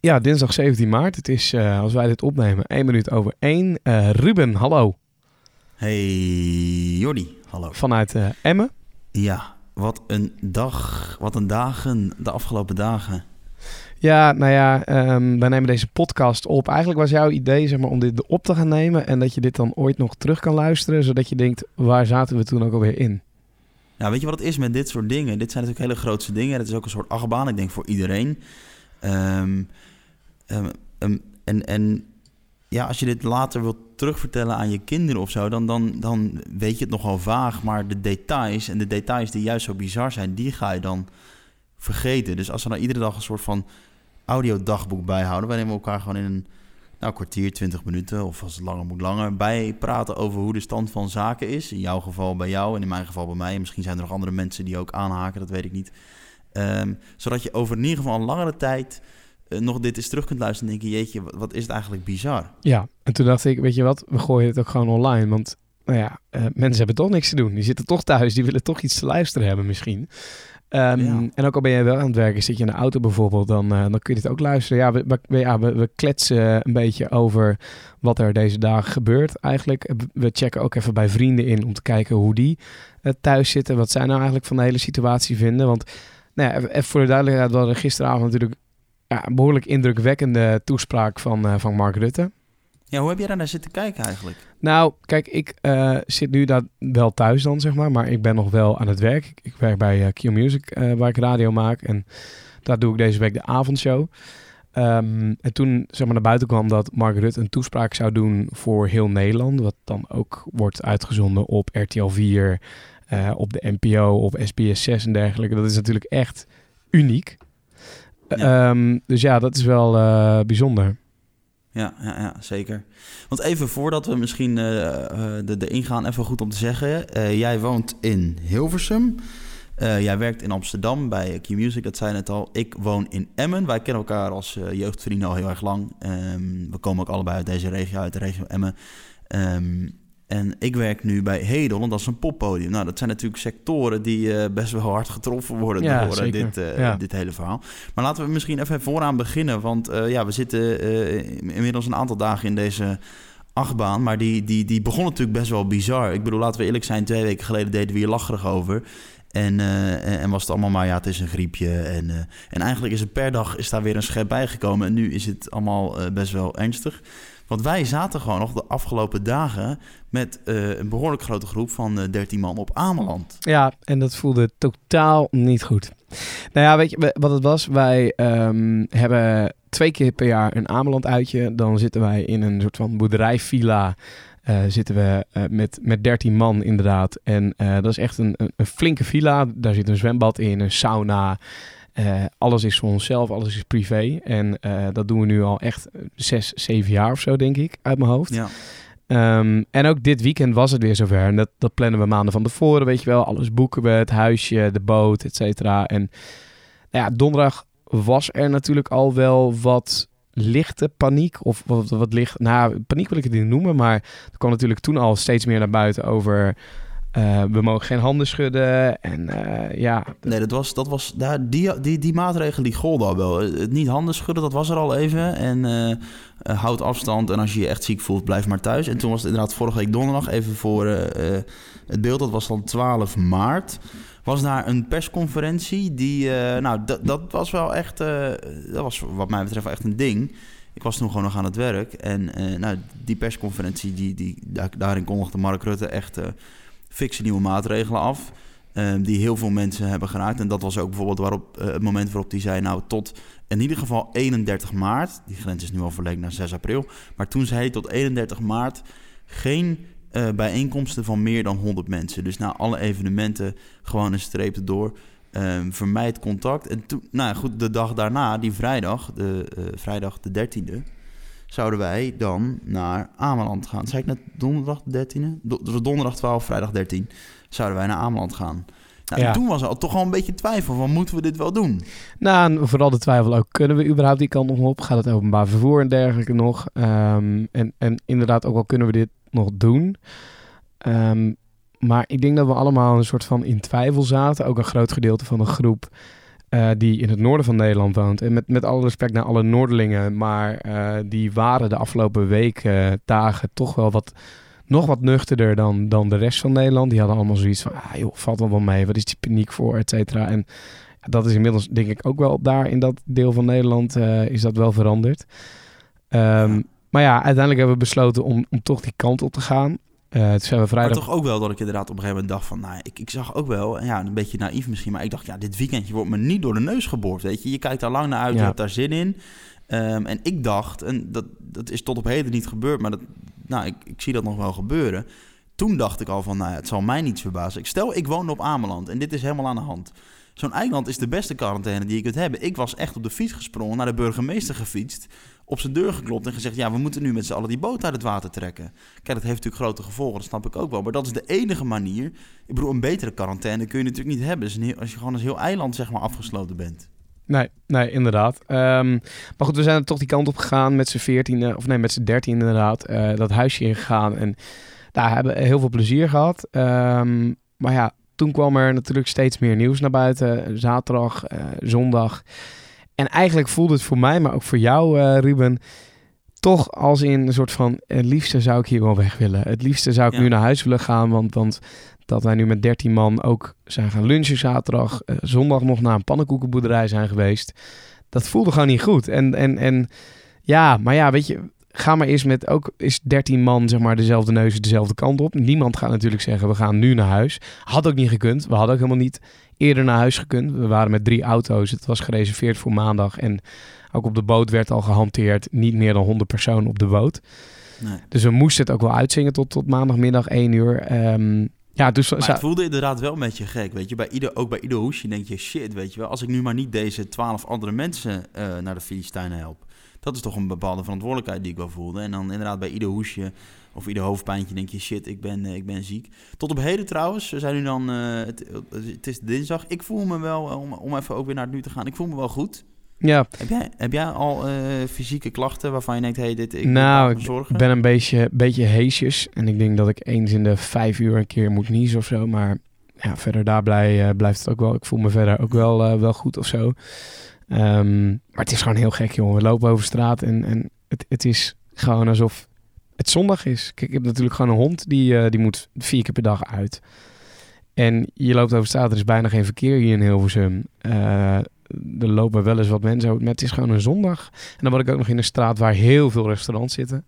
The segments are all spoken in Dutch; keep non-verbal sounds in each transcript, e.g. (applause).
Ja, dinsdag 17 maart. Het is, uh, als wij dit opnemen, 1 minuut over 1. Uh, Ruben, hallo. Hey Jordi, hallo. Vanuit uh, Emmen. Ja, wat een dag, wat een dagen, de afgelopen dagen. Ja, nou ja, um, wij nemen deze podcast op. Eigenlijk was jouw idee zeg maar, om dit op te gaan nemen en dat je dit dan ooit nog terug kan luisteren, zodat je denkt, waar zaten we toen ook alweer in? Ja, weet je wat het is met dit soort dingen? Dit zijn natuurlijk hele grootste dingen. Het is ook een soort achtbaan, ik denk voor iedereen. Um, um, en, en ja, als je dit later wilt terugvertellen aan je kinderen of zo, dan, dan, dan weet je het nogal vaag. Maar de details en de details die juist zo bizar zijn, die ga je dan vergeten. Dus als we nou iedere dag een soort van audiodagboek bijhouden, wij nemen elkaar gewoon in een nou, kwartier, twintig minuten, of als het langer moet langer, bij praten over hoe de stand van zaken is. In jouw geval bij jou en in mijn geval bij mij. En misschien zijn er nog andere mensen die ook aanhaken, dat weet ik niet. Um, zodat je over in ieder geval een langere tijd uh, nog dit eens terug kunt luisteren en denk je, jeetje, wat, wat, is het eigenlijk bizar. Ja, en toen dacht ik, weet je wat, we gooien het ook gewoon online. Want nou ja, uh, mensen hebben toch niks te doen. Die zitten toch thuis, die willen toch iets te luisteren hebben misschien. Um, ja. En ook al ben je wel aan het werken, zit je in de auto bijvoorbeeld, dan, uh, dan kun je dit ook luisteren. Ja, we, we, ja, we, we kletsen een beetje over wat er deze dagen gebeurt eigenlijk. We checken ook even bij vrienden in om te kijken hoe die uh, thuis zitten. Wat zij nou eigenlijk van de hele situatie vinden. Want nou ja, even voor de duidelijkheid, we hadden gisteravond natuurlijk ja, een behoorlijk indrukwekkende toespraak van, uh, van Mark Rutte. Ja, hoe heb jij daar naar zitten kijken eigenlijk? Nou, kijk, ik uh, zit nu daar wel thuis dan, zeg maar. Maar ik ben nog wel aan het werk. Ik, ik werk bij uh, Q Music, uh, waar ik radio maak. En daar doe ik deze week de avondshow. Um, en toen zeg maar, naar buiten kwam dat Mark Rutte een toespraak zou doen voor heel Nederland. Wat dan ook wordt uitgezonden op RTL 4, op de NPO, op SBS 6 en dergelijke. Dat is natuurlijk echt uniek. Ja. Um, dus ja, dat is wel bijzonder. Ja, ja, ja, zeker. Want even voordat we misschien uh, de, de ingaan, even goed om te zeggen. Uh, jij woont in Hilversum. Uh, jij werkt in Amsterdam bij Q Music, dat zei het al. Ik woon in Emmen. Wij kennen elkaar als jeugdvrienden al heel erg lang. Um, we komen ook allebei uit deze regio, uit de regio Emmen. Um, en ik werk nu bij Hedel, en dat is een poppodium. Nou, dat zijn natuurlijk sectoren die uh, best wel hard getroffen worden ja, door uh, dit, uh, ja. dit hele verhaal. Maar laten we misschien even vooraan beginnen. Want ja, we zitten inmiddels een aantal dagen in deze achtbaan. Maar die, die, die begon natuurlijk best wel bizar. Ik bedoel, laten we eerlijk zijn, twee weken geleden deden we hier lacherig over. En, en was het allemaal maar, ja, het is een griepje. En, en eigenlijk is er per dag is daar weer een schep bijgekomen. En nu is het allemaal best wel ernstig. Want wij zaten gewoon nog de afgelopen dagen met uh, een behoorlijk grote groep van uh, 13 man op Ameland. Ja, en dat voelde totaal niet goed. Nou ja, weet je wat het was? Wij um, hebben twee keer per jaar een Ameland uitje. Dan zitten wij in een soort van boerderijvilla. Uh, zitten we met, met 13 man inderdaad. En dat is echt een, een, flinke villa. Daar zit een zwembad in, een sauna. Uh, alles is voor onszelf, alles is privé. En uh, dat doen we nu al echt zes, zeven jaar of zo, denk ik, uit mijn hoofd. Ja. Um, en ook dit weekend was het weer zover. En dat, dat plannen we maanden van tevoren, weet je wel. Alles boeken we, het huisje, de boot, et cetera. En nou ja, donderdag was er natuurlijk al wel wat lichte paniek. Of wat, wat licht, nou, paniek wil ik het niet noemen. Maar er kwam natuurlijk toen al steeds meer naar buiten over... Uh, we mogen geen handen schudden. En uh, ja. Nee, dat was, dat was daar, die, die, die maatregel die golde al wel. Het niet handen schudden, dat was er al even. En houd afstand. En als je je echt ziek voelt, blijf maar thuis. En toen was het inderdaad vorige week donderdag, even voor het beeld, dat was dan 12 maart. Was daar een persconferentie die, nou, dat, dat was wel echt, dat was wat mij betreft echt een ding. Ik was toen gewoon nog aan het werk. En nou, die persconferentie, die, die, daarin kondigde Mark Rutte echt fikse nieuwe maatregelen af. Um, die heel veel mensen hebben geraakt. En dat was ook bijvoorbeeld waarop, uh, het moment waarop hij zei... nou, tot in ieder geval 31 maart... die grens is nu al verlengd naar 6 april... maar toen zei hij tot 31 maart... geen uh, bijeenkomsten van meer dan 100 mensen. Dus na alle evenementen gewoon een streep erdoor... Um, vermijd contact. En toen, nou goed, de dag daarna, die vrijdag, de, uh, vrijdag de 13e zouden wij dan naar Ameland gaan. Zei ik net donderdag 13e? Do was donderdag 12, vrijdag 13. Zouden wij naar Ameland gaan. Nou, ja. Toen was er al toch al een beetje twijfel van, moeten we dit wel doen? Nou, en vooral de twijfel ook, kunnen we überhaupt die kant nog op? Gaat het openbaar vervoer en dergelijke nog? Um, en, en inderdaad, ook al kunnen we dit nog doen. Um, maar ik denk dat we allemaal een soort van in twijfel zaten. Ook een groot gedeelte van de groep eh, die in het noorden van Nederland woont. En met, met alle respect naar alle Noorderlingen, maar eh, die waren de afgelopen weken, dagen toch wel wat, nog wat nuchterder dan, dan de rest van Nederland. Die hadden allemaal zoiets van, ah, joh, valt wel wel mee, wat is die paniek voor, et cetera. En dat is inmiddels denk ik ook wel daar in dat deel van Nederland uh, is dat wel veranderd. Um, maar ja, uiteindelijk hebben we besloten om, om toch die kant op te gaan. Uh, het zijn we vrijdag... Maar toch ook wel dat ik inderdaad op een gegeven moment dacht van... Nou, ik, ik zag ook wel, ja, een beetje naïef misschien... maar ik dacht, ja, dit weekendje wordt me niet door de neus geboord, weet je. Je kijkt daar lang naar uit, ja. je hebt daar zin in. Um, en ik dacht, en dat, dat is tot op heden niet gebeurd... maar dat, nou, ik, ik zie dat nog wel gebeuren. Toen dacht ik al van, nou, het zal mij niets verbazen. Ik stel, ik woon op Ameland en dit is helemaal aan de hand. Zo'n eiland is de beste quarantaine die je kunt hebben. Ik was echt op de fiets gesprongen, naar de burgemeester gefietst op zijn deur geklopt en gezegd: Ja, we moeten nu met z'n allen die boot uit het water trekken. Kijk, dat heeft natuurlijk grote gevolgen, dat snap ik ook wel. Maar dat is de enige manier. Ik bedoel, een betere quarantaine kun je natuurlijk niet hebben. Als je gewoon als heel eiland zeg maar afgesloten bent. Nee, nee, inderdaad. Um, maar goed, we zijn er toch die kant op gegaan met z'n veertien, of nee, met z'n dertien inderdaad. Uh, dat huisje ingegaan en daar hebben we heel veel plezier gehad. Um, maar ja, toen kwam er natuurlijk steeds meer nieuws naar buiten. Zaterdag, uh, zondag. En eigenlijk voelde het voor mij, maar ook voor jou, uh, Ruben, toch als in een soort van: het liefste zou ik hier wel weg willen. Het liefste zou ik ja. nu naar huis willen gaan, want, want dat wij nu met 13 man ook zijn gaan lunchen zaterdag, uh, zondag nog naar een pannenkoekenboerderij zijn geweest. Dat voelde gewoon niet goed. En, en, en ja, maar ja, weet je, ga maar eens met ook is 13 man zeg maar dezelfde neus dezelfde kant op. Niemand gaat natuurlijk zeggen we gaan nu naar huis. Had ook niet gekund. We hadden ook helemaal niet eerder naar huis gekund. We waren met drie auto's. Het was gereserveerd voor maandag en ook op de boot werd al gehanteerd niet meer dan 100 personen op de boot. Nee. Dus we moesten het ook wel uitzingen tot, tot maandagmiddag 1 uur. Um, ja, dus, maar het voelde inderdaad wel een beetje gek, weet je. Bij ieder, ook bij ieder hoesje denk je, shit, weet je wel. Als ik nu maar niet deze twaalf andere mensen uh, naar de Filistijnen help. Dat is toch een bepaalde verantwoordelijkheid die ik wel voelde. En dan inderdaad bij ieder hoesje of ieder hoofdpijntje denk je, shit, ik ben, ik ben ziek. Tot op heden trouwens, we zijn nu dan, uh, het, het, is dinsdag. Ik voel me wel, om, om even ook weer naar het nu te gaan, ik voel me wel goed. Ja. Heb jij, heb jij al uh, fysieke klachten waarvan je denkt, hey, dit ik Nou, ik ben een beetje, beetje heesjes. En ik denk dat ik eens in de vijf uur een keer moet niezen of zo. Maar ja, verder daar blij, uh, blijft het ook wel. Ik voel me verder ook wel, uh, wel goed of zo. Um, maar het is gewoon heel gek, jongen. We lopen over straat en, en het, het is gewoon alsof het zondag is. Kijk, ik heb natuurlijk gewoon een hond die, uh, die moet vier keer per dag uit. En je loopt over straat, er is bijna geen verkeer hier in Hilversum. Uh, er lopen wel eens wat mensen, maar het is gewoon een zondag. En dan word ik ook nog in een straat waar heel veel restaurants zitten.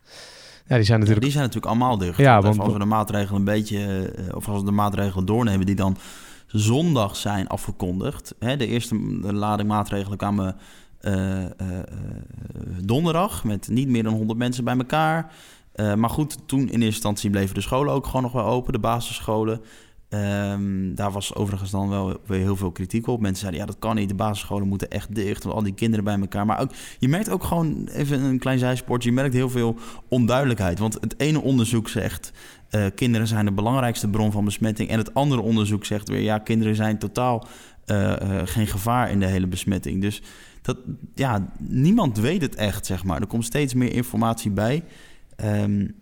Ja, die zijn natuurlijk, ja, die zijn natuurlijk allemaal dicht. Ja, want als we de maatregelen een beetje, uh, of als we de maatregelen doornemen die dan zondag zijn afgekondigd. Hè, de eerste lading maatregelen kwamen uh, donderdag met niet meer dan 100 mensen bij elkaar. Maar goed, toen in eerste instantie bleven de scholen ook gewoon nog wel open, de basisscholen. Um, daar was overigens dan wel weer heel veel kritiek op. Mensen zeiden, ja, dat kan niet. De basisscholen moeten echt dicht. Want al die kinderen bij elkaar. Maar ook, je merkt ook gewoon, even een klein zijsport, je merkt heel veel onduidelijkheid. Want het ene onderzoek zegt, uh, kinderen zijn de belangrijkste bron van besmetting. En het andere onderzoek zegt weer, ja, kinderen zijn totaal uh, geen gevaar in de hele besmetting. Dus dat, ja, niemand weet het echt, zeg maar. Er komt steeds meer informatie bij. Um,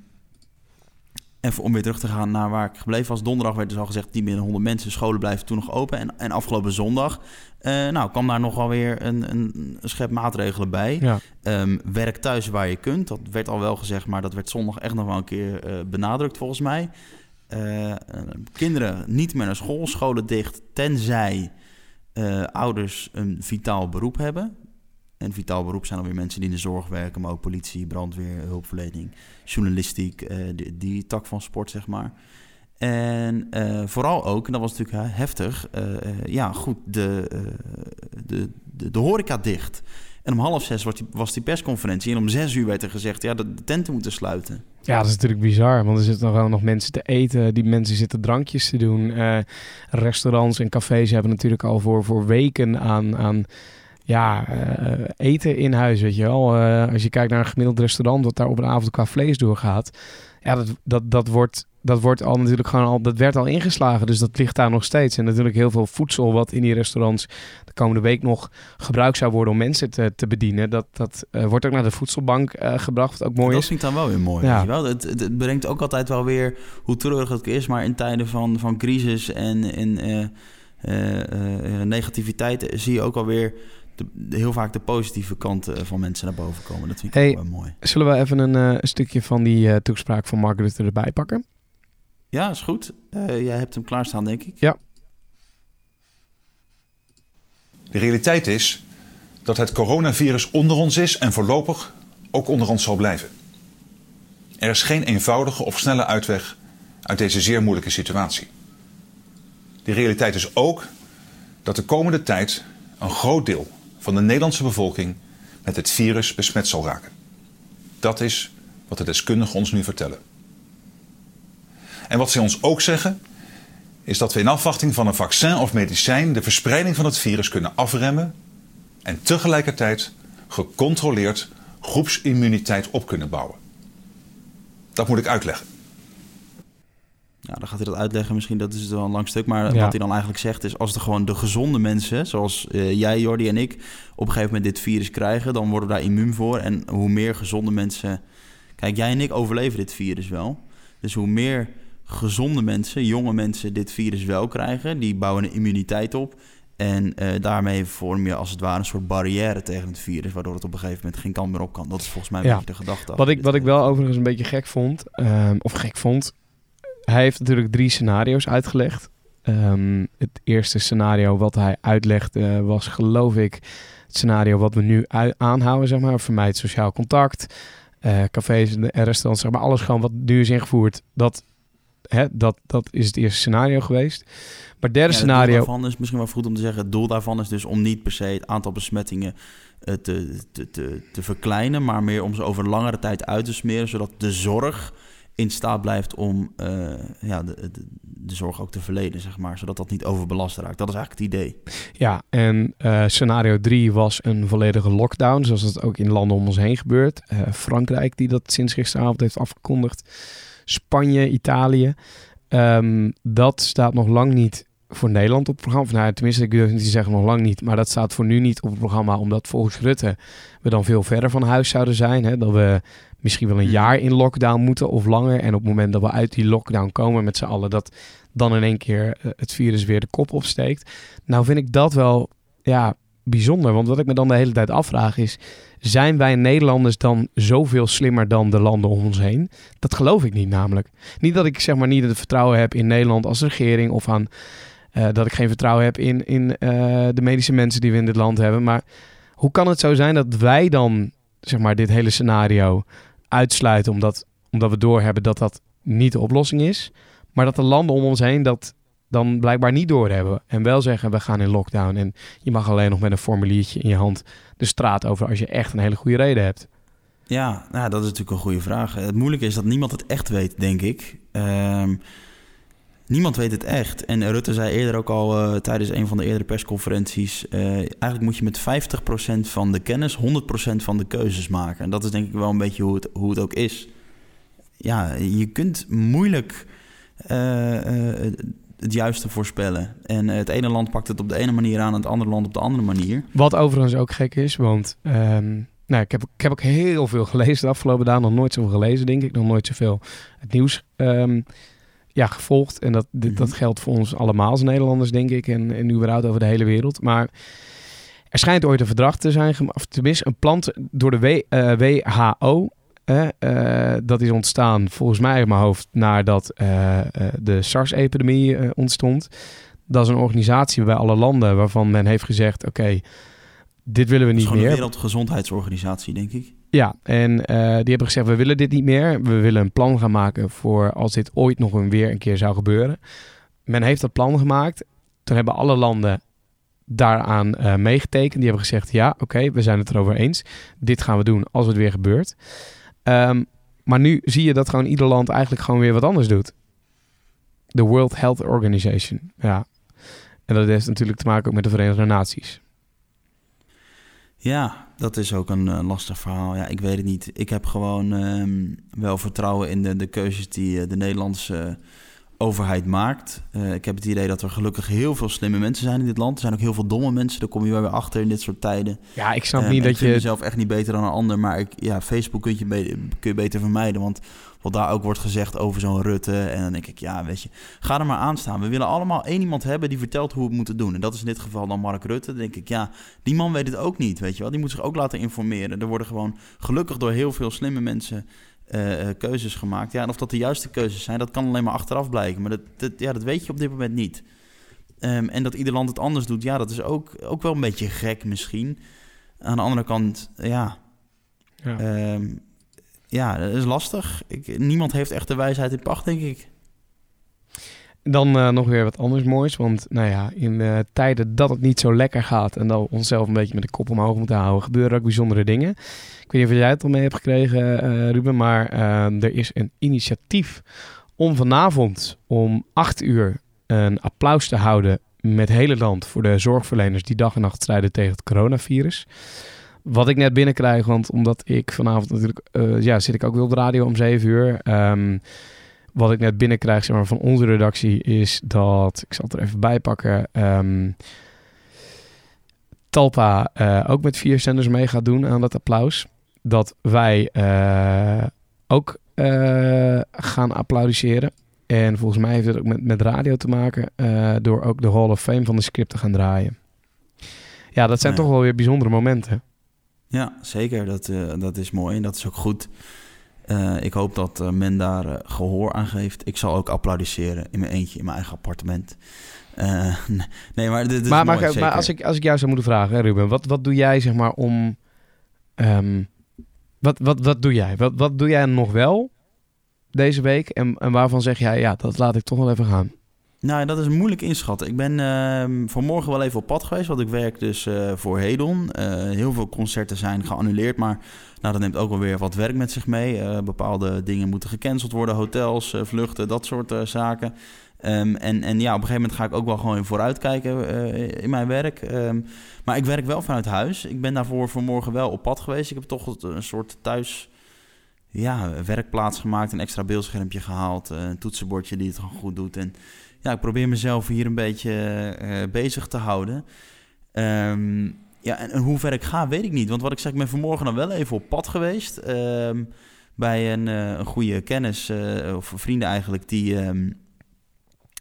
en om weer terug te gaan naar waar ik gebleven was. Donderdag werd dus al gezegd, 10 binnen 100 mensen. Scholen blijven toen nog open. En, en afgelopen zondag uh, nou, kwam daar nogal weer een, een, schep maatregelen bij. Ja. Um, werk thuis waar je kunt. Dat werd al wel gezegd, maar dat werd zondag echt nog wel een keer uh, benadrukt volgens mij. Uh, kinderen niet meer naar school, scholen dicht, tenzij ouders een vitaal beroep hebben. En vitaal beroep zijn alweer mensen die in de zorg werken, maar ook politie, brandweer, hulpverlening, journalistiek, uh, die, tak van sport, zeg maar. En uh, vooral ook, en dat was natuurlijk heftig, uh, ja goed, de, de, de, de, horeca dicht. En om half zes was die, persconferentie en om zes uur werd er gezegd, ja, de, de tenten moeten sluiten. Ja, dat is natuurlijk bizar, want er zitten nog, nog mensen te eten, die mensen zitten drankjes te doen. restaurants en cafés hebben natuurlijk al voor, voor weken aan... aan ja, uh, eten in huis, weet je wel. Uh, als je kijkt naar een gemiddeld restaurant wat daar op een avond qua vlees doorgaat. Ja, dat, dat, dat, wordt, dat wordt al natuurlijk gewoon al, dat werd al ingeslagen. Dus dat ligt daar nog steeds. En natuurlijk heel veel voedsel wat in die restaurants de komende week nog gebruikt zou worden om mensen te, te bedienen. Dat, dat uh, wordt ook naar de voedselbank gebracht, wat ook mooi dat is. Dat vind ik dan wel weer mooi, ja. weet je wel. Het, het, het, brengt ook altijd wel weer hoe treurig het is. Maar in tijden van, van crisis en... in negativiteit zie je ook alweer de, heel vaak de positieve kant van mensen naar boven komen. Dat vind ik hey, ook wel mooi. Zullen we even een, een stukje van die toespraak van Mark Rutte erbij pakken? Ja, is goed. jij hebt hem klaarstaan, denk ik. Ja. De realiteit is dat het coronavirus onder ons is en voorlopig ook onder ons zal blijven. Er is geen eenvoudige of snelle uitweg uit deze zeer moeilijke situatie. De realiteit is ook dat de komende tijd een groot deel van de Nederlandse bevolking met het virus besmet zal raken. Dat is wat de deskundigen ons nu vertellen. En wat ze ons ook zeggen, is dat we in afwachting van een vaccin of medicijn de verspreiding van het virus kunnen afremmen en tegelijkertijd gecontroleerd groepsimmuniteit op kunnen bouwen. Dat moet ik uitleggen. Ja, dan gaat hij dat uitleggen. Misschien dat is wel een lang stuk. Maar wat hij dan eigenlijk zegt is... als er gewoon de gezonde mensen, zoals uh, jij, Jordi en ik... op een gegeven moment dit virus krijgen... dan worden we daar immuun voor. En hoe meer gezonde mensen... Kijk, jij en ik overleven dit virus wel. Dus hoe meer gezonde mensen, jonge mensen... dit virus wel krijgen... die bouwen een immuniteit op... En uh, daarmee vorm je als het ware een soort barrière tegen het virus, waardoor het op een gegeven moment geen kant meer op kan. Dat is volgens mij een beetje de gedachte. Wat ik, wat ik wel overigens een beetje gek vond, um, of gek vond, hij heeft natuurlijk drie scenario's uitgelegd. Um, het eerste scenario wat hij uitlegde was, geloof ik, het scenario wat we nu aanhouden, zeg maar, vermijd sociaal contact, uh, cafés en restaurants, zeg maar, alles gewoon wat nu is ingevoerd, dat, hè, dat, dat is het eerste scenario geweest. Maar derde ja, scenario. Het daarvan is misschien wel goed om te zeggen. Het doel daarvan is dus om niet per se het aantal besmettingen uh, te, te, te, te verkleinen, maar meer om ze over langere tijd uit te smeren, zodat de zorg in staat blijft om uh, ja, de, de, zorg ook te verleden, zeg maar. Zodat dat niet overbelast raakt. Dat is eigenlijk het idee. Ja, en uh, scenario 3 was een volledige lockdown, zoals dat ook in landen om ons heen gebeurt. Uh, Frankrijk, die dat sinds gisteravond heeft afgekondigd. Spanje, Italië. Um, dat staat nog lang niet voor Nederland op het programma. Nou, tenminste, ik durf niet te zeggen nog lang niet. Maar dat staat voor nu niet op het programma. Omdat volgens Rutte we dan veel verder van huis zouden zijn. Hè? Dat we misschien wel een hmm. jaar in lockdown moeten of langer. En op het moment dat we uit die lockdown komen met z'n allen... dat dan in één keer eh, het virus weer de kop opsteekt. Nou vind ik dat wel ja, bijzonder. Want wat ik me dan de hele tijd afvraag is... zijn wij Nederlanders dan zoveel slimmer dan de landen om ons heen? Dat geloof ik niet namelijk. Niet dat ik zeg maar niet het vertrouwen heb in Nederland als regering... of aan uh, dat ik geen vertrouwen heb in, in uh, de medische mensen die we in dit land hebben. Maar hoe kan het zo zijn dat wij dan zeg maar, dit hele scenario uitsluiten omdat, omdat we doorhebben dat dat niet de oplossing is. Maar dat de landen om ons heen dat dan blijkbaar niet doorhebben. En wel zeggen we gaan in lockdown. En je mag alleen nog met een formuliertje in je hand de straat over als je echt een hele goede reden hebt. Ja, nou, dat is natuurlijk een goede vraag. Het moeilijke is dat niemand het echt weet, denk ik. Uh, Niemand weet het echt. En Rutte zei eerder ook al uh, tijdens een van de eerdere persconferenties... Uh, eigenlijk moet je met 50% van de kennis 100% van de keuzes maken. En dat is denk ik wel een beetje hoe het, hoe het ook is. Ja, je kunt moeilijk uh, het juiste voorspellen. En het ene land pakt het op de ene manier aan... en het andere land op de andere manier. Wat overigens ook gek is, want... Um... Nou, ik heb, ik heb ook heel veel gelezen de afgelopen dagen. Nog nooit zoveel gelezen, denk ik. Nog nooit zoveel het nieuws um, ja, gevolgd. En dat, dit, dat mhm. geldt voor ons allemaal als Nederlanders, denk ik. En, en überhaupt over de hele wereld. Maar er schijnt ooit een verdrag te zijn, of tenminste een plan door de w, WHO. Uh, uh, dat is ontstaan, volgens mij in mijn hoofd, nadat uh, de SARS-epidemie ontstond. Dat is een organisatie bij alle landen waarvan men heeft gezegd: oké, dit willen we niet meer. Een wereldgezondheidsorganisatie, denk ik. Ja, en uh, die hebben gezegd, we willen dit niet meer. We willen een plan gaan maken voor als dit ooit nog een weer een keer zou gebeuren. Men heeft dat plan gemaakt. Toen hebben alle landen daaraan uh, meegetekend. Die hebben gezegd, ja, oké, we zijn het erover eens. Dit gaan we doen als het weer gebeurt. Um, maar nu zie je dat gewoon ieder land eigenlijk gewoon weer wat anders doet. De World Health Organization, ja. En dat heeft natuurlijk te maken ook met de Verenigde Naties. Ja, dat is ook een uh, lastig verhaal. Ja, ik weet het niet. Ik heb gewoon um, wel vertrouwen in de, de keuzes die uh, de Nederlandse overheid maakt. Eh, ik heb het idee dat er gelukkig heel veel slimme mensen zijn in dit land. Er zijn ook heel veel domme mensen. Daar kom je wel weer achter in dit soort tijden. Ja, ik snap Ehm, niet dat ik je... mezelf echt niet beter dan een ander. Maar ik, ja, Facebook kun je, kun je beter vermijden. Want wat daar ook wordt gezegd over zo'n Rutte. En dan denk ik, ja, weet je, ga er maar aan staan. We willen allemaal één iemand hebben die vertelt hoe we het moeten doen. En dat is in dit geval dan Mark Rutte. Dan denk ik, ja, die man weet het ook niet, weet je wel. Die moet zich ook laten informeren. Er worden gewoon gelukkig door heel veel slimme mensen eh, eh, keuzes gemaakt. Ja, en of dat de juiste keuzes zijn, dat kan alleen maar achteraf blijken. Maar dat, dat, ja, dat weet je op dit moment niet. Ehm, en dat ieder land het anders doet, ja, dat is ook, ook wel een beetje gek misschien. Aan de andere kant, ja, Ja. Ehm, ja, dat is lastig. Ik, niemand heeft echt de wijsheid in pacht, denk ik. Dan eh, nog weer wat anders moois. Want nou ja, in tijden dat het niet zo lekker gaat en dat we onszelf een beetje met de kop omhoog moeten houden, gebeuren ook bijzondere dingen. Ik weet niet of jij het al mee hebt gekregen, eh, Ruben, maar eh, er is een initiatief om vanavond om 8 uur een applaus te houden met hele land voor de zorgverleners die dag en nacht strijden tegen het coronavirus. Wat ik net binnenkrijg, want omdat ik vanavond natuurlijk, ja, zit ik ook weer op de radio om 7 uur. Ehm, wat ik net binnenkrijg zeg maar, van onze redactie is dat, ik zal het er even bij pakken, ehm, Talpa eh, ook met vier zenders mee gaat doen aan dat applaus. Dat wij eh, ook eh, gaan applaudisseren. En volgens mij heeft het ook met, met radio te maken door ook de Hall of Fame van de script te gaan draaien. Ja, dat zijn toch wel weer bijzondere momenten. Ja, zeker. Dat, dat is mooi en dat is ook goed. Eh, ik hoop dat eh, men daar eh, gehoor aan geeft. Ik zal ook applaudisseren in mijn eentje in mijn eigen appartement. (laughs) Nee, maar dit is maar, mooi, maar, maar als, ik, als ik jou zou moeten vragen, hè, Ruben, wat, wat doe jij zeg maar om. ehm, wat, wat, wat doe jij? Wat, wat doe jij nog wel deze week? En, en waarvan zeg jij, ja, dat laat ik toch wel even gaan? Nou, dat is moeilijk inschatten. Ik ben ehm, vanmorgen wel even op pad geweest, want ik werk dus eh, voor Hedon. Eh, heel veel concerten zijn geannuleerd, maar nou, dat neemt ook wel weer wat werk met zich mee. Eh, bepaalde dingen moeten gecanceld worden, hotels, vluchten, dat soort zaken. Ehm, en, en ja, op een gegeven moment ga ik ook wel gewoon vooruitkijken eh in mijn werk. Ehm, maar ik werk wel vanuit huis. Ik ben daarvoor vanmorgen wel op pad geweest. Ik heb toch een soort thuis ja, werkplaats gemaakt, een extra beeldschermpje gehaald, eh, een toetsenbordje die het gewoon goed doet. En ja, ik probeer mezelf hier een beetje eh, bezig te houden. Ehm, ja, en, hoe ver ik ga, weet ik niet. Want wat ik zeg, ik ben vanmorgen dan wel even op pad geweest. ehm, bij een, eh, een goede kennis, eh, of vrienden eigenlijk, die ehm,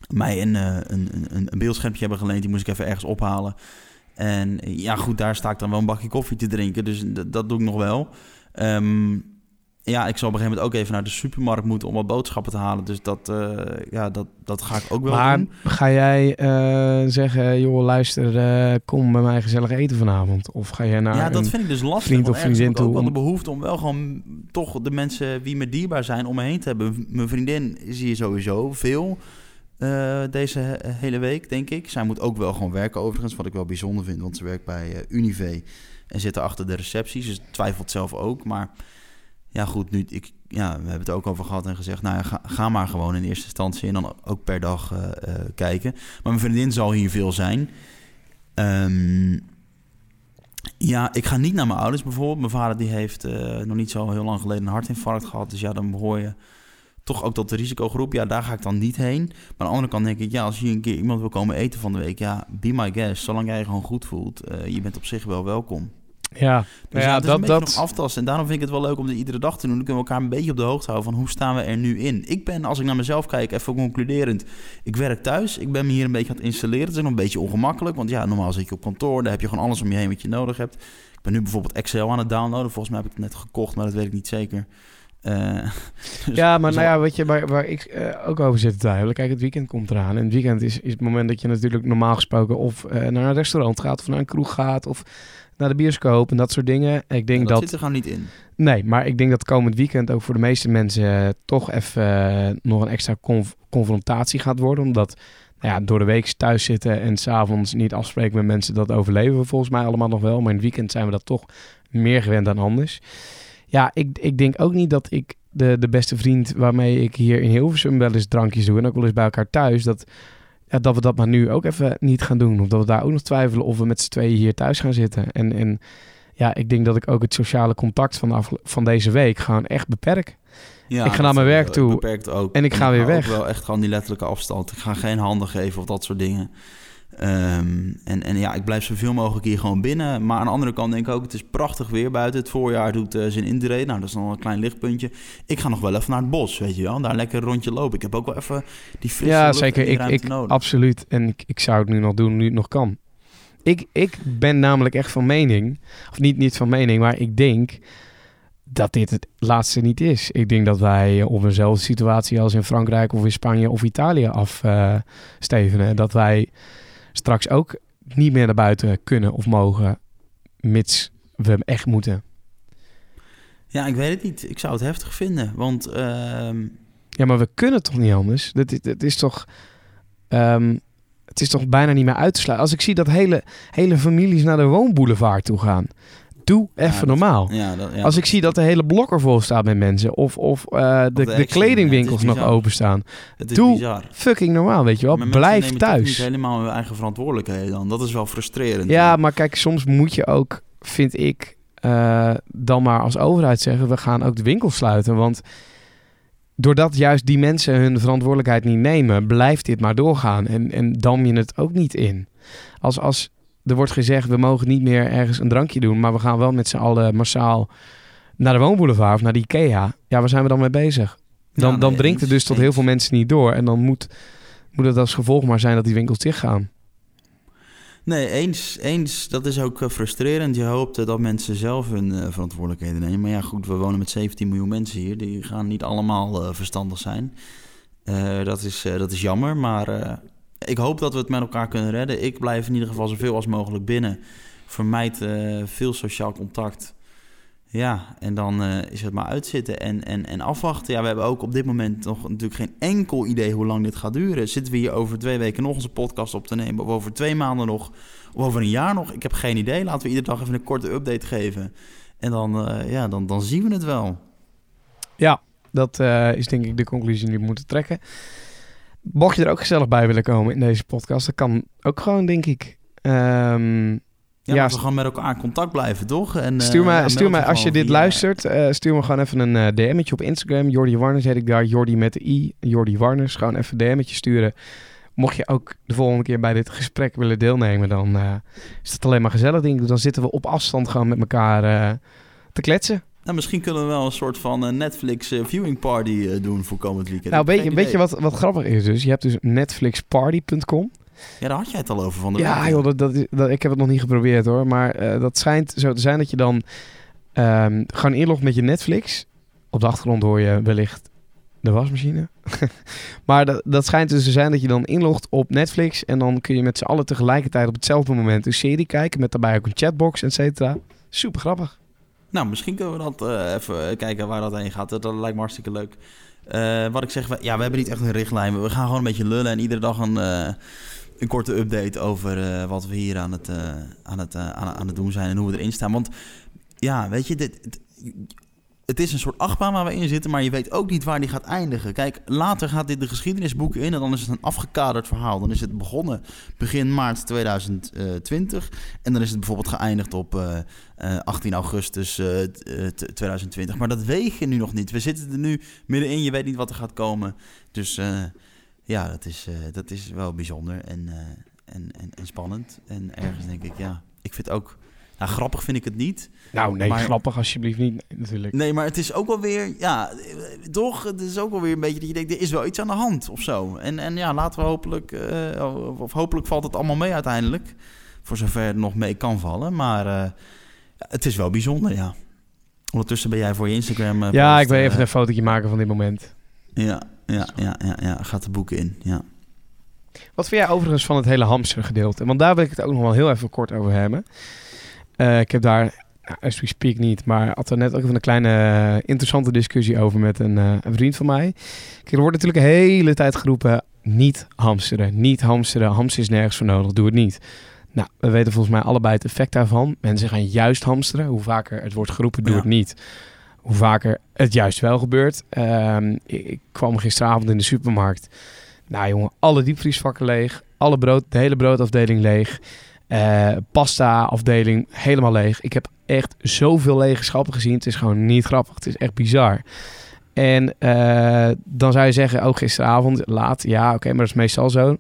mij een, eh, een, een, een beeldschermpje hebben geleend. Die moest ik even ergens ophalen. En eh, ja, goed, daar sta ik dan wel een bakje koffie te drinken. Dus dat doe ik nog wel. Ehm, ja, ik zal op een gegeven moment ook even naar de supermarkt moeten om wat boodschappen te halen. Dus dat, eh, ja, dat, dat ga ik ook wel maar doen. ga jij eh, zeggen, joh, luister, eh, kom bij mij gezellig eten vanavond? Of ga jij naar ja, dat vind ik dus lastig. vriend of vriendin ik ook wel toe de behoefte om wel gewoon toch de mensen wie me dierbaar zijn om me heen te hebben. Mijn vriendin zie je sowieso veel deze he- hele week, denk ik. Zij moet ook wel gewoon werken overigens, wat ik wel bijzonder vind. Want ze werkt bij Unive en zit er achter de recepties. Dus twijfelt zelf ook. Maar ja, goed, nu, ik, ja, we hebben het ook over gehad en gezegd... nou ja, ga, maar gewoon in eerste instantie en dan ook per dag eh, eh, kijken. Maar mijn vriendin zal hier veel zijn. Ehm, ja, ik ga niet naar mijn ouders bijvoorbeeld. Mijn vader die heeft eh, nog niet zo heel lang geleden een hartinfarct gehad. Dus ja, dan behoor je toch ook tot de risicogroep. Ja, daar ga ik dan niet heen. Maar aan de andere kant denk ik, ja, als je een keer iemand wil komen eten van de week... ja, be my guest. Zolang jij je gewoon goed voelt, je bent op zich wel welkom. Ja, Dus ja, ja, het is dat, een beetje dat, nog aftasten. En daarom vind ik het wel leuk om dit iedere dag te doen. Dan kunnen we elkaar een beetje op de hoogte houden van hoe staan we er nu in. Ik ben, als ik naar mezelf kijk, even concluderend. Ik werk thuis. Ik ben me hier een beetje aan het installeren. Het is nog een beetje ongemakkelijk. Want ja, normaal zit je op kantoor. Daar heb je gewoon alles om je heen wat je nodig hebt. Ik ben nu bijvoorbeeld Excel aan het downloaden. Volgens mij heb ik het net gekocht, maar dat weet ik niet zeker. Eh, (laughs) dus- ja, maar dus nou ja, weet je, waar, waar ik eh, ook over zit te twijfelen. Kijk, het weekend komt eraan. En het weekend is, is het moment dat je natuurlijk normaal gesproken of eh, naar een restaurant gaat, of naar een kroeg gaat, of naar de bioscoop en dat soort dingen. Ik denk dat, dat, zit er gewoon niet in. nee, maar ik denk dat komend weekend ook voor de meeste mensen eh, toch even eh, nog een extra conf- confrontatie gaat worden. Omdat nou ja, door de week thuis zitten en s'avonds niet afspreken met mensen, dat overleven we volgens mij allemaal nog wel. Maar in het weekend zijn we dat toch meer gewend dan anders. Ja, ik, ik denk ook niet dat ik de, de beste vriend waarmee ik hier in Hilversum wel eens drankjes doe en ook wel eens bij elkaar thuis, dat, ja, dat we dat maar nu ook even niet gaan doen. Of dat we daar ook nog twijfelen of we met z'n tweeën hier thuis gaan zitten. En, en ja, ik denk dat ik ook het sociale contact van, de van deze week gewoon echt beperk. Ja, Ik ga naar mijn werk eh, toe Beperkt ook. en ik ga weer hou weg. ook wel echt gewoon die letterlijke afstand. Ik ga geen handen geven of dat soort dingen. Ehm, en, en ja, ik blijf zoveel mogelijk hier gewoon binnen. Maar aan de andere kant denk ik ook, het is prachtig weer buiten. Het voorjaar doet uh, zijn intrede. Nou, dat is nog een klein lichtpuntje. Ik ga nog wel even naar het bos, weet je wel. Daar lekker een rondje lopen. Ik heb ook wel even die frisse Ja, lucht zeker. Ik, ik, nodig. absoluut. En ik, ik zou het nu nog doen, nu het nog kan. Ik, ik ben namelijk echt van mening, of niet, niet van mening, maar ik denk dat dit het laatste niet is. Ik denk dat wij op eenzelfde situatie als in Frankrijk of in Spanje of Italië afstevenen. dat wij straks ook niet meer naar buiten kunnen of mogen, mits we echt moeten. Ja, ik weet het niet. Ik zou het heftig vinden. Want ehm, Ja, maar we kunnen toch niet anders? Dat, is- dat is toch... ehm, het is toch bijna niet meer uit te sluiten. Als ik zie dat hele, hele families naar de woonboulevard toe gaan. Doe even normaal. Ja, dat, ja, Als ik zie dat de hele blok er vol staat met mensen. Of, of eh, de, de kledingwinkels nog openstaan. het is doe- bizar. Fucking normaal, weet je wel. Maar Blijf thuis. niet helemaal hun eigen verantwoordelijkheden dan. Dat is wel frustrerend. Ja, maar kijk, soms moet je ook, vind ik, eh, dan maar als overheid zeggen... we gaan ook de winkel sluiten. Want doordat juist die mensen hun verantwoordelijkheid niet nemen... blijft dit maar doorgaan en, en dam je het ook niet in. Als, als er wordt gezegd, we mogen niet meer ergens een drankje doen... maar we gaan wel met z'n allen massaal naar de woonboulevard of naar de Ikea... ja, waar zijn we dan mee bezig? Dan, Ja, dan nee, dringt het dus tot heel veel mensen niet door... en dan moet, moet het als gevolg maar zijn dat die winkels dichtgaan. Nee, eens, eens. Dat is ook eh, frustrerend. Je hoopt eh, dat mensen zelf hun eh, verantwoordelijkheden nemen. Maar ja, goed, we wonen met 17 miljoen mensen hier. Die gaan niet allemaal verstandig zijn. Dat, is, dat is jammer, maar ik hoop dat we het met elkaar kunnen redden. Ik blijf in ieder geval zoveel als mogelijk binnen. Vermijd eh, veel sociaal contact. Ja, en dan eh, is het maar uitzitten en, en, en afwachten. Ja, we hebben ook op dit moment nog natuurlijk geen enkel idee hoe lang dit gaat duren. Zitten we hier over twee weken nog onze podcast op te nemen? Of over twee maanden nog? Of over een jaar nog? Ik heb geen idee. Laten we iedere dag even een korte update geven. En dan, eh, ja, dan, dan zien we het wel. Ja, dat is denk ik de conclusie die we moeten trekken. Mocht je er ook gezellig bij willen komen in deze podcast, dat kan ook gewoon, denk ik. Ehm, Ja, Ja, we gewoon met elkaar in contact blijven, toch? En, eh, stuur mij, stuur mij als je dit via- luistert, eh, stuur me gewoon even een eh, DM'tje op Instagram. Jordi Warners heet ik daar. Jordi met de i, Jordi Warners. Gewoon even een DM'tje sturen. Mocht je ook de volgende keer bij dit gesprek willen deelnemen, dan is het alleen maar gezellig, denk ik. Dan zitten we op afstand gewoon met elkaar te kletsen. Nou, misschien kunnen we wel een soort van eh, Netflix eh, viewing party eh, doen voor komend weekend. Nou, weet je, weet wat, wat grappig is dus? Je hebt dus netflixparty.com. Ja, daar had jij het al over van de Ja, week. joh, dat, dat, ik heb het nog niet geprobeerd hoor. Maar dat schijnt zo te zijn dat je dan ehm, gewoon inlogt met je Netflix. Op de achtergrond hoor je wellicht de wasmachine. (laughs) maar dat, dat schijnt dus te zijn dat je dan inlogt op Netflix. En dan kun je met z'n allen tegelijkertijd op hetzelfde moment een serie kijken. Met daarbij ook een chatbox, et cetera. Super grappig. Nou, misschien kunnen we dat eh, even kijken waar dat heen gaat. Dat, lijkt me hartstikke leuk. Eh, wat ik zeg, we- ja, we hebben niet echt een richtlijn. We gaan gewoon een beetje lullen en iedere dag een, eh, een korte update over wat we hier aan het, aan, het, aan, het doen zijn en hoe we erin staan. Want ja, weet je, dit, het is een soort achtbaan waar we in zitten, maar je weet ook niet waar die gaat eindigen. Kijk, later gaat dit de geschiedenisboeken in en dan is het een afgekaderd verhaal. Dan is het begonnen begin maart 2020 en dan is het bijvoorbeeld geëindigd op eh, eh, 18 augustus eh, eh, t- 2020. Maar dat weet je nu nog niet. We zitten er nu middenin, je weet niet wat er gaat komen. Dus eh, ja, dat is, eh, dat is wel bijzonder en, eh, en, en, en spannend. En ergens denk ik, ja, ik vind ook... Nou, grappig vind ik het niet. Nou nee, Maar- grappig alsjeblieft niet natuurlijk. Nee, maar het is ook wel weer, ja, toch? Het is ook wel weer een beetje dat je denkt, er is wel iets aan de hand of zo. En, en ja, laten we hopelijk, eh, of hopelijk valt het allemaal mee uiteindelijk. Voor zover het nog mee kan vallen. Maar eh, het is wel bijzonder, ja. Ondertussen ben jij voor je Instagram. eh, ja, post, ik wil even een fotootje maken van dit moment. Ja, ja, ja, ja, ja, gaat de boeken in, ja. Wat vind jij overigens van het hele hamster gedeelte? Want daar wil ik het ook nog wel heel even kort over hebben. Eh, ik heb daar, nou, as we speak niet, maar had er net ook even een kleine eh, interessante discussie over met een, eh, een vriend van mij. Kijk, er wordt natuurlijk de hele tijd geroepen, niet hamsteren, niet hamsteren, hamster is nergens voor nodig, doe het niet. Nou, we weten volgens mij allebei het effect daarvan. Mensen gaan juist hamsteren. Hoe vaker het wordt geroepen, doe Ja. het niet. Hoe vaker het juist wel gebeurt. Ehm, ik, ik kwam gisteravond in de supermarkt. Nou jongen, alle diepvriesvakken leeg. Alle brood, de hele broodafdeling leeg. Eh, pasta afdeling helemaal leeg. Ik heb echt zoveel lege schappen gezien. Het is gewoon niet grappig. Het is echt bizar. En eh, dan zou je zeggen, oh gisteravond laat, ja oké, maar dat is meestal zo.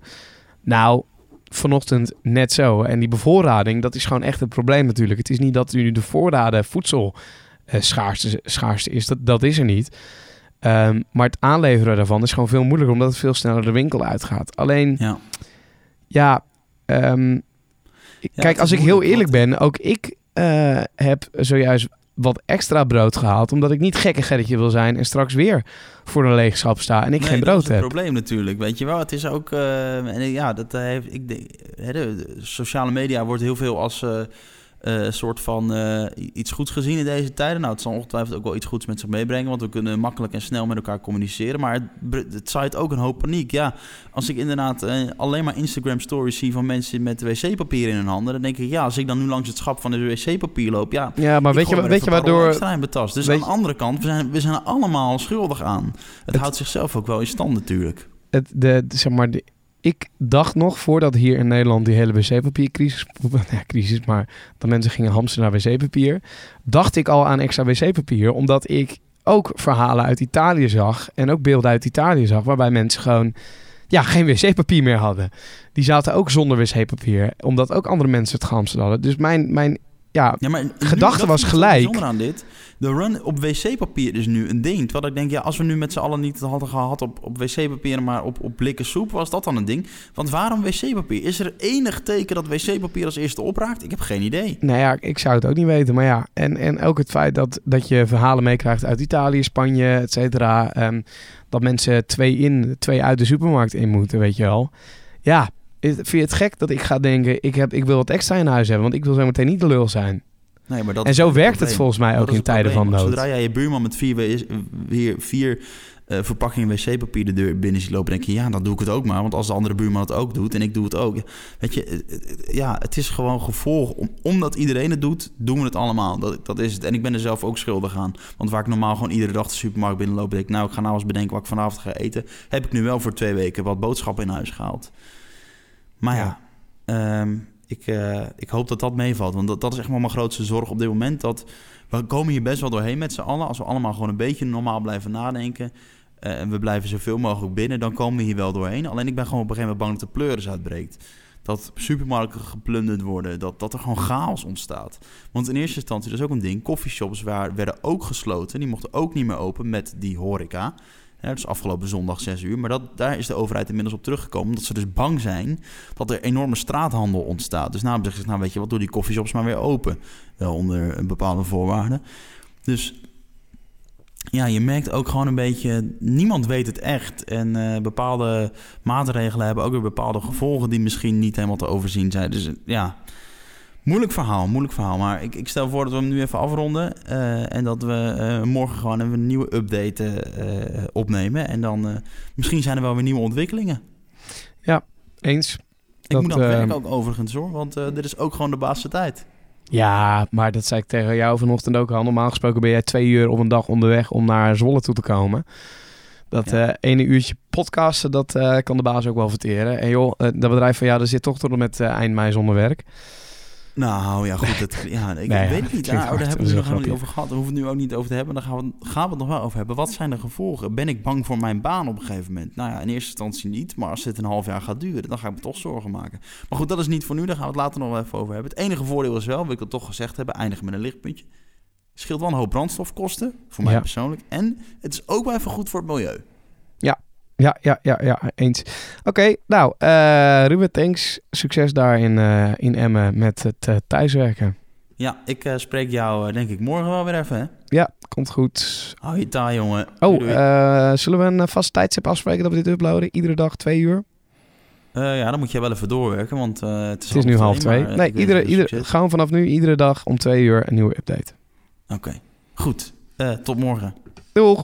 Nou, vanochtend net zo. En die bevoorrading, dat is gewoon echt het probleem natuurlijk. Het is niet dat nu de voorraden voedsel eh, schaarste, schaarste is, dat, dat is er niet. Ehm, maar het aanleveren daarvan is gewoon veel moeilijker, omdat het veel sneller de winkel uitgaat. Alleen, Ja. ja, ehm, Ja, kijk, als is ik heel eerlijk ben, ook ik eh, heb zojuist wat extra brood gehaald, omdat ik niet gekke gerretje wil zijn en straks weer voor een leegschap sta en ik Nee, geen dat brood is het heb. probleem natuurlijk, weet je wel. Het is ook, eh, en ja, dat eh, heeft, ik denk, hè, de, de sociale media wordt heel veel als eh, soort van eh, iets goeds gezien in deze tijden. Nou, het zal ongetwijfeld ook wel iets goeds met zich meebrengen, want we kunnen makkelijk en snel met elkaar communiceren. Maar het, het zaait ook een hoop paniek. Ja, als ik inderdaad eh, alleen maar Instagram stories zie van mensen met wc-papier in hun handen, dan denk ik, ja, als ik dan nu langs het schap van de wc-papier loop, ja, Ja, maar weet je, weet je waardoor... tas. Dus weet aan de andere kant, we zijn, we zijn er allemaal schuldig aan. Het, Het- houdt zichzelf ook wel in stand natuurlijk. het, de, de- zeg maar, de- ik dacht nog voordat hier in Nederland die hele wc-papiercrisis, (laughs) ja, crisis, maar dat mensen gingen hamsteren naar wc-papier, dacht ik al aan extra wc-papier, omdat ik ook verhalen uit Italië zag en ook beelden uit Italië zag, waarbij mensen gewoon ja, geen wc-papier meer hadden. Die zaten ook zonder wc-papier, omdat ook andere mensen het gehamsterd hadden. Dus mijn, mijn ja, Ja, maar Gedachte was gelijk. aan dit. De run op wc-papier is nu een ding. Terwijl ik denk, ja, als we nu met z'n allen niet hadden gehad op, op wc-papier, maar op, op blikken soep, was dat dan een ding? Want waarom wc-papier? Is er enig teken dat wc-papier als eerste opraakt? Ik heb geen idee. Nou ja, ik zou het ook niet weten. Maar ja, en, en ook het feit dat, dat je verhalen meekrijgt uit Italië, Spanje, et cetera. ehm, dat mensen twee in, twee uit de supermarkt in moeten, weet je wel. Ja, is- vind je het gek dat ik ga denken, ik, heb, ik wil wat extra in huis hebben, want ik wil zo meteen niet de lul zijn. Nee, maar dat en zo het werkt het volgens mij ook in tijden probleem, van nood. Zodra jij je buurman met vier, vier, vier eh, verpakkingen wc-papier de deur binnen ziet lopen, denk je, ja, dan doe ik het ook maar. Want als de andere buurman het ook doet en ik doe het ook. Weet je, ja, het is gewoon gevolg. Om, omdat iedereen het doet, doen we het allemaal. Dat, dat is het. En ik ben er zelf ook schuldig aan. Want waar ik normaal gewoon iedere dag de supermarkt binnenloop, denk ik, nou, ik ga nou eens bedenken wat ik vanavond ga eten. Heb ik nu wel voor twee weken wat boodschappen in huis gehaald. Maar ja, ehm, ik, eh, ik hoop dat dat meevalt. Want dat, dat is echt wel mijn grootste zorg op dit moment. Dat we komen hier best wel doorheen met z'n allen. Als we allemaal gewoon een beetje normaal blijven nadenken. eh, en we blijven zoveel mogelijk binnen, dan komen we hier wel doorheen. Alleen ik ben gewoon op een gegeven moment bang dat de pleuris uitbreekt. Dat supermarkten geplunderd worden. Dat, dat er gewoon chaos ontstaat. Want in eerste instantie, dat is ook een ding. Coffeeshops waar, werden ook gesloten. Die mochten ook niet meer open met die horeca. Ja, dus afgelopen zondag 6 uur. Maar dat, daar is de overheid inmiddels op teruggekomen. Omdat ze dus bang zijn dat er enorme straathandel ontstaat. Dus nou hebben ze nou weet je wat, doe die coffeeshops maar weer open. Wel onder bepaalde voorwaarden. Dus ja, je merkt ook gewoon een beetje, niemand weet het echt. En eh, bepaalde maatregelen hebben ook weer bepaalde gevolgen die misschien niet helemaal te overzien zijn. Dus ja, moeilijk verhaal, moeilijk verhaal. Maar ik, ik stel voor dat we hem nu even afronden. eh, en dat we eh, morgen gewoon even een nieuwe update eh, opnemen. En dan misschien zijn er wel weer nieuwe ontwikkelingen. Eens. Ik Dat, moet eh, werk ook overigens hoor, want dit is ook gewoon de baasste tijd. Ja, maar dat zei ik tegen jou vanochtend ook al. Normaal gesproken ben jij twee uur op een dag onderweg om naar Zwolle toe te komen. Dat Ja. ene uurtje podcasten, dat kan de baas ook wel verteren. En joh, dat bedrijf van jou, dat zit toch tot en met eind mei zonder werk. Nou ja, goed. Dat, ja, ik Nee, weet ja, het niet. hard, daar hebben we het nog helemaal niet over gehad. Daar hoeven we het nu ook niet over te hebben. Daar gaan we, gaan we het nog wel over hebben. Wat zijn de gevolgen? Ben ik bang voor mijn baan op een gegeven moment? Nou ja, in eerste instantie niet. Maar als dit een half jaar gaat duren, dan ga ik me toch zorgen maken. Maar goed, dat is niet voor nu. Daar gaan we het later nog wel even over hebben. Het enige voordeel is wel, wil ik het toch gezegd hebben, eindigen met een lichtpuntje. Scheelt wel een hoop brandstofkosten, voor mij Ja. persoonlijk. En het is ook wel even goed voor het milieu. Ja, ja, ja, ja, eens. Oké, nou, eh, Ruben, thanks. Succes daar in, eh, in Emmen met het eh, thuiswerken. Ja, ik spreek jou denk ik morgen wel weer even, hè? Ja, komt goed. Hou je taai, jongen. Oh, zullen we een vast tijdstip afspreken dat we dit uploaden? Iedere dag twee uur? Ja, dan moet je wel even doorwerken, want het is, Het is nu half twee. maar, Nee, iedere, iedere, gewoon vanaf nu iedere dag om twee uur een nieuwe update. Oké, goed. Tot morgen. Doeg!